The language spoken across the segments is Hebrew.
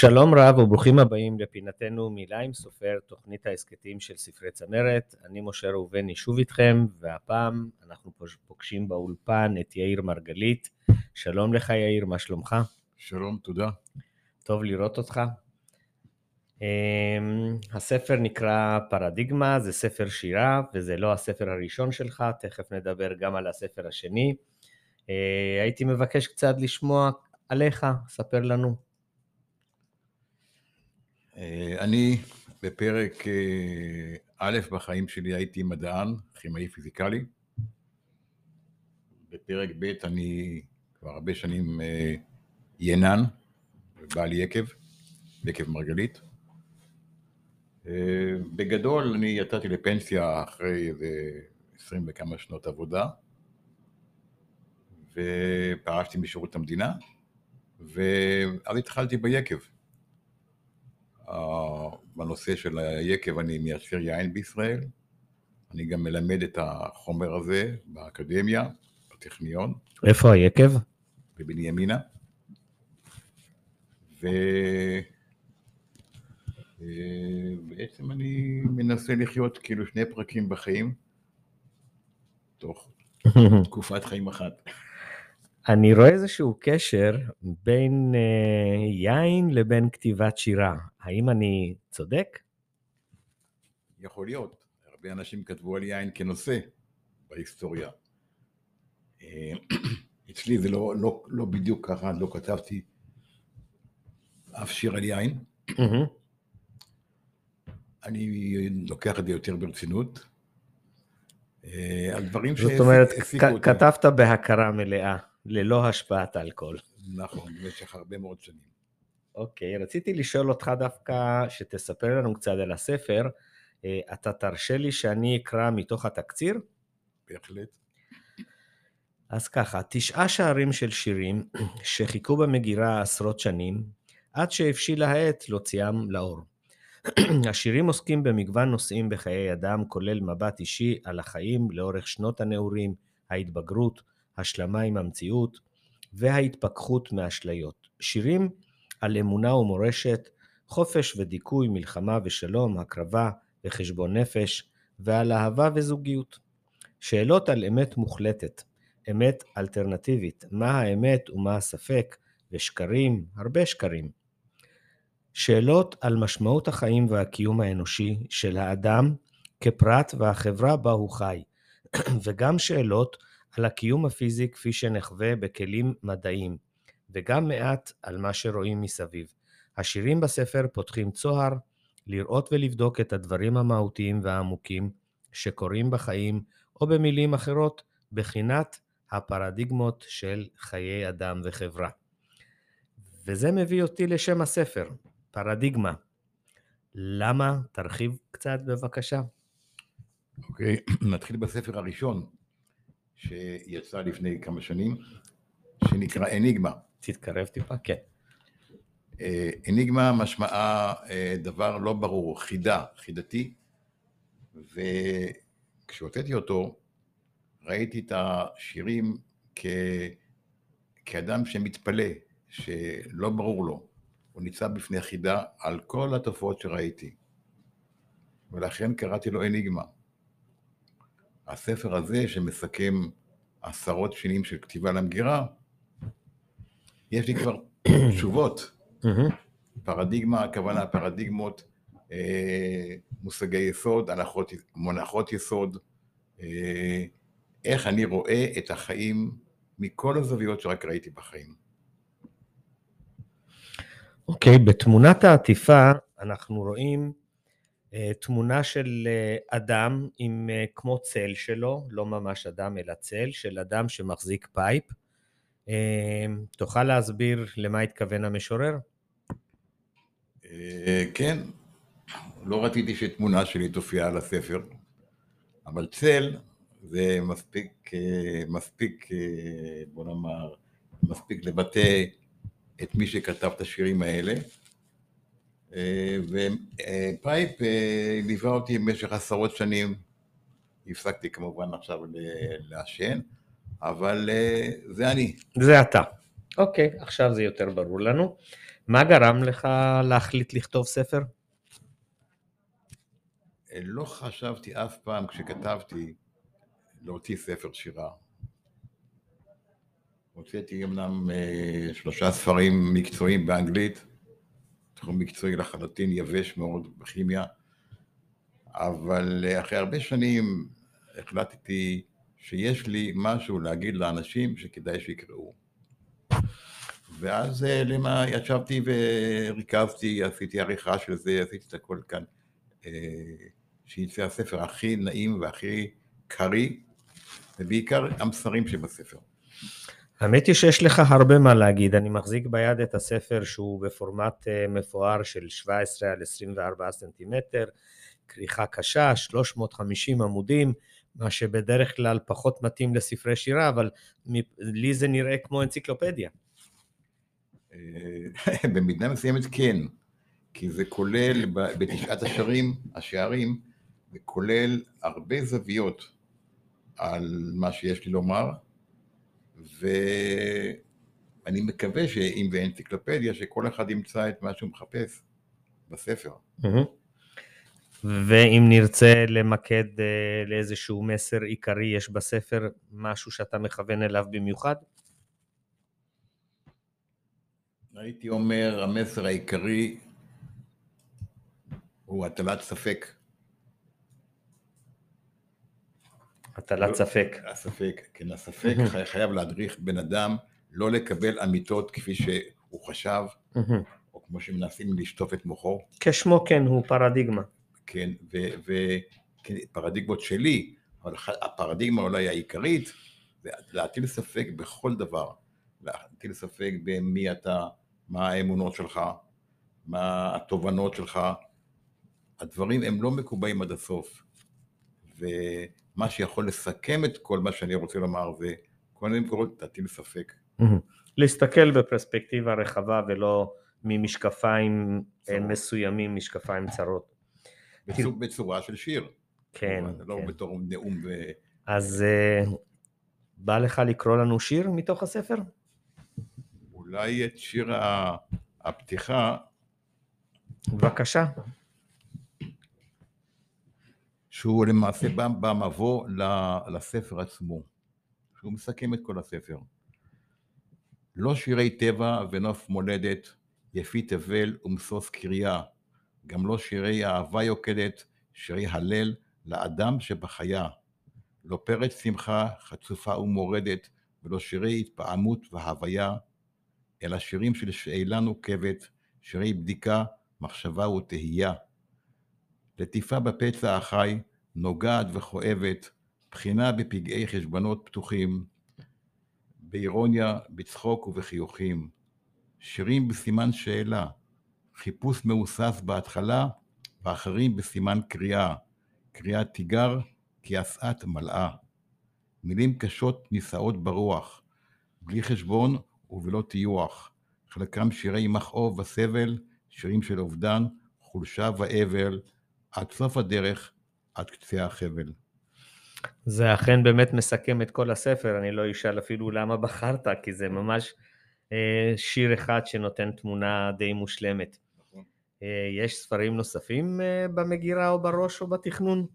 שלום רב וברוכים הבאים לפינתנו מילה עם סופר, תוכנית ההסכתים של ספרי צמרת. אני משה ראובני שוב איתכם, והפעם אנחנו פוגשים באולפן את יאיר מרגלית. שלום לך יאיר, מה שלומך? שלום, תודה. טוב לראות אותך. אמ, הספר נקרא פרדיגמה, זה ספר שירה, וזה לא הספר הראשון שלך, תכף נדבר גם על הספר השני. אה, הייתי מבקש קצת לשמוע עליך, ספר לנו. אה, אני בפרק אה, א' בחיים שלי הייתי מדען, כימאי פיזיקלי. בפרק ב' אני כבר הרבה שנים אה, ינן, בעל יקב, יקב מרגלית. בגדול אני יצאתי לפנסיה אחרי איזה עשרים וכמה שנות עבודה, ופרשתי משירות המדינה, ואז התחלתי ביקב. בנושא של היקב אני מייצר יין בישראל, אני גם מלמד את החומר הזה באקדמיה, בטכניון. איפה היקב? בבנימינה. ובעצם אני מנסה לחיות כאילו שני פרקים בחיים, תוך תקופת חיים אחת. אני רואה איזשהו קשר בין uh, יין לבין כתיבת שירה. האם אני צודק? יכול להיות. הרבה אנשים כתבו על יין כנושא בהיסטוריה. אה, אצלי זה לא, לא, לא בדיוק ככה, לא כתבתי אף שיר על יין. אני לוקח את זה יותר ברצינות. אה, על דברים שהעסיקו אותי. זאת אומרת, כתבת בהכרה מלאה. ללא השפעת אלכוהול. נכון, במשך הרבה מאוד שנים. אוקיי, רציתי לשאול אותך דווקא, שתספר לנו קצת על הספר. אה, אתה תרשה לי שאני אקרא מתוך התקציר? בהחלט. אז ככה, תשעה שערים של שירים שחיכו במגירה עשרות שנים, עד שהבשילה העת להוציאם לאור. השירים עוסקים במגוון נושאים בחיי אדם, כולל מבט אישי על החיים לאורך שנות הנעורים, ההתבגרות, השלמה עם המציאות וההתפכחות מאשליות. שירים על אמונה ומורשת, חופש ודיכוי, מלחמה ושלום, הקרבה וחשבון נפש, ועל אהבה וזוגיות. שאלות על אמת מוחלטת, אמת אלטרנטיבית, מה האמת ומה הספק, ושקרים, הרבה שקרים. שאלות על משמעות החיים והקיום האנושי של האדם כפרט והחברה בה הוא חי, וגם שאלות על הקיום הפיזי כפי שנחווה בכלים מדעיים, וגם מעט על מה שרואים מסביב. השירים בספר פותחים צוהר לראות ולבדוק את הדברים המהותיים והעמוקים שקורים בחיים, או במילים אחרות, בחינת הפרדיגמות של חיי אדם וחברה. וזה מביא אותי לשם הספר, פרדיגמה. למה? תרחיב קצת בבקשה. אוקיי, okay, נתחיל בספר הראשון, שיצא לפני כמה שנים, שנקרא אניגמה. תתקרב טיפה, כן. אה, אניגמה משמעה אה, דבר לא ברור, חידה, חידתי, וכשהוצאתי אותו, ראיתי את השירים כ... כאדם שמתפלא, שלא ברור לו. הוא ניצב בפני חידה על כל התופעות שראיתי. ולכן קראתי לו אניגמה. הספר הזה, שמסכם עשרות שנים של כתיבה למגירה, יש לי כבר תשובות. פרדיגמה, הכוונה פרדיגמות, אה, מושגי יסוד, הנחות, מונחות יסוד, אה, איך אני רואה את החיים מכל הזוויות שרק ראיתי בחיים. אוקיי, okay, בתמונת העטיפה אנחנו רואים אה, תמונה של אה, אדם עם אה, כמו צל שלו, לא ממש אדם אלא צל, של אדם שמחזיק pipe. תוכל להסביר למה התכוון המשורר? כן, לא רציתי שתמונה שלי תופיע על הספר, אבל צל זה מספיק, מספיק, בוא נאמר, מספיק לבטא את מי שכתב את השירים האלה. ו pipe אה, ליווה אותי במשך עשרות שנים, הפסקתי כמובן עכשיו לעשן, אבל אה, זה אני. זה אתה. אוקיי, עכשיו זה יותר ברור לנו. מה גרם לך להחליט לכתוב ספר? לא חשבתי אף פעם כשכתבתי להוציא ספר שירה. הוצאתי אמנם אה, שלושה ספרים מקצועיים באנגלית, תחום מקצועי לחלוטין יבש מאוד בכימיה, אבל אה, אחרי הרבה שנים החלטתי שיש לי משהו להגיד לאנשים שכדאי שיקראו. ואז אה, למה ישבתי וריכבתי, עשיתי עריכה של זה, עשיתי את הכל כאן, שיצא הספר הכי נעים והכי קריא, ובעיקר המסרים שבספר. האמת היא שיש לך הרבה מה להגיד, אני מחזיק ביד את הספר שהוא בפורמט אה, מפואר של 17 על 24 סנטימטר, כריכה קשה, 350 עמודים, מה שבדרך כלל פחות מתאים לספרי שירה, אבל לי זה נראה כמו אנציקלופדיה. אה, במידה מסוימת כן, כי זה כולל בתשעת השערים, השערים, זה כולל הרבה זוויות על מה שיש לי לומר, ואני מקווה שאם זה אנציקלופדיה, שכל אחד ימצא את מה שהוא מחפש בספר. ואם נרצה למקד אה, לאיזשהו מסר עיקרי, יש בספר משהו שאתה מכוון אליו במיוחד? הייתי אומר, המסר העיקרי הוא הטלת ספק. הטלת ספק. הספק, כן, הספק חייב להדריך בן אדם לא לקבל אמיתות כפי שהוא חשב, או כמו שמנסים לשטוף את מוחו. כשמו כן, הוא פרדיגמה. כן, ופרדיגמות שלי, אבל הפרדיגמה אולי העיקרית, זה להטיל ספק בכל דבר. להטיל ספק במי אתה, מה האמונות שלך, מה התובנות שלך. הדברים הם לא מקובעים עד הסוף. ו... מה שיכול לסכם את כל מה שאני רוצה לומר זה קודם כל תטיל ספק. להסתכל בפרספקטיבה רחבה ולא ממשקפיים צרות. מסוימים, משקפיים צרות. בצור, בצורה של שיר. כן. לא כן. בתור נאום ו... אז uh, בא לך לקרוא לנו שיר מתוך הספר? אולי את שיר הפתיחה. בבקשה. שהוא למעשה בא במבוא לספר עצמו, שהוא מסכם את כל הספר. לא שירי טבע ונוף מולדת, יפי תבל ומשוש קריה, גם לא שירי אהבה יוקדת, שירי הלל לאדם שבחיה. לא פרץ שמחה חצופה ומורדת, ולא שירי התפעמות והוויה, אלא שירים של שאלה נוקבת, שירי בדיקה, מחשבה ותהייה. לטיפה בפצע החי, נוגעת וכואבת, בחינה בפגעי חשבונות פתוחים, באירוניה, בצחוק ובחיוכים. שירים בסימן שאלה, חיפוש מהוסס בהתחלה, ואחרים בסימן קריאה, קריאת תיגר, כי אסעת מלאה. מילים קשות נישאות ברוח, בלי חשבון ובלא טיוח. חלקם שירי מכאוב וסבל, שירים של אובדן, חולשה ואבל, עד סוף הדרך, עד קצה החבל. זה אכן באמת מסכם את כל הספר, אני לא אשאל אפילו למה בחרת, כי זה ממש אה, שיר אחד שנותן תמונה די מושלמת. אה, יש ספרים נוספים אה, במגירה או בראש או בתכנון?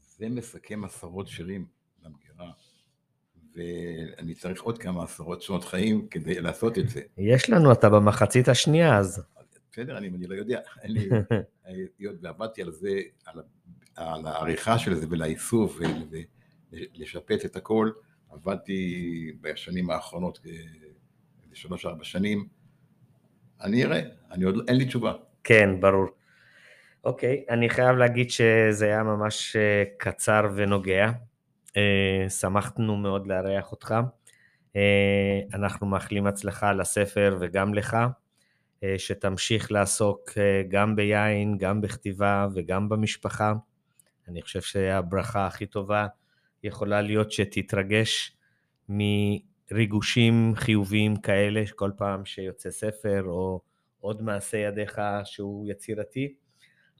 זה מסכם עשרות שירים במגירה, ואני צריך עוד כמה עשרות שנות חיים כדי לעשות את זה. יש לנו, אתה במחצית השנייה אז. בסדר, אני, אני לא יודע, אין לי, היות ועבדתי על זה, על, על העריכה של זה ולאיסוף ולשפץ את הכל, עבדתי בשנים האחרונות, שלוש-ארבע שנים, אני אראה, אני עוד, לא, אין לי תשובה. כן, ברור. אוקיי, אני חייב להגיד שזה היה ממש אה, קצר ונוגע. אה, שמחנו מאוד לארח אותך. אה, אנחנו מאחלים הצלחה לספר וגם לך. שתמשיך לעסוק גם ביין, גם בכתיבה וגם במשפחה. אני חושב שהברכה הכי טובה יכולה להיות שתתרגש מריגושים חיוביים כאלה, כל פעם שיוצא ספר או עוד מעשה ידיך שהוא יצירתי.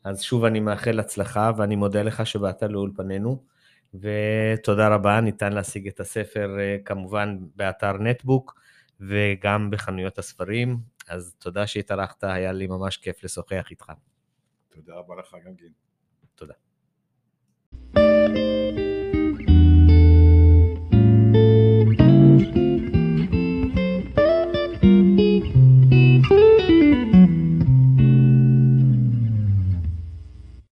אז שוב אני מאחל הצלחה ואני מודה לך שבאת לאולפנינו. ותודה רבה, ניתן להשיג את הספר כמובן באתר נטבוק וגם בחנויות הספרים. אז תודה שהתארחת, היה לי ממש כיף לשוחח איתך. תודה רבה לך גם גיל. תודה.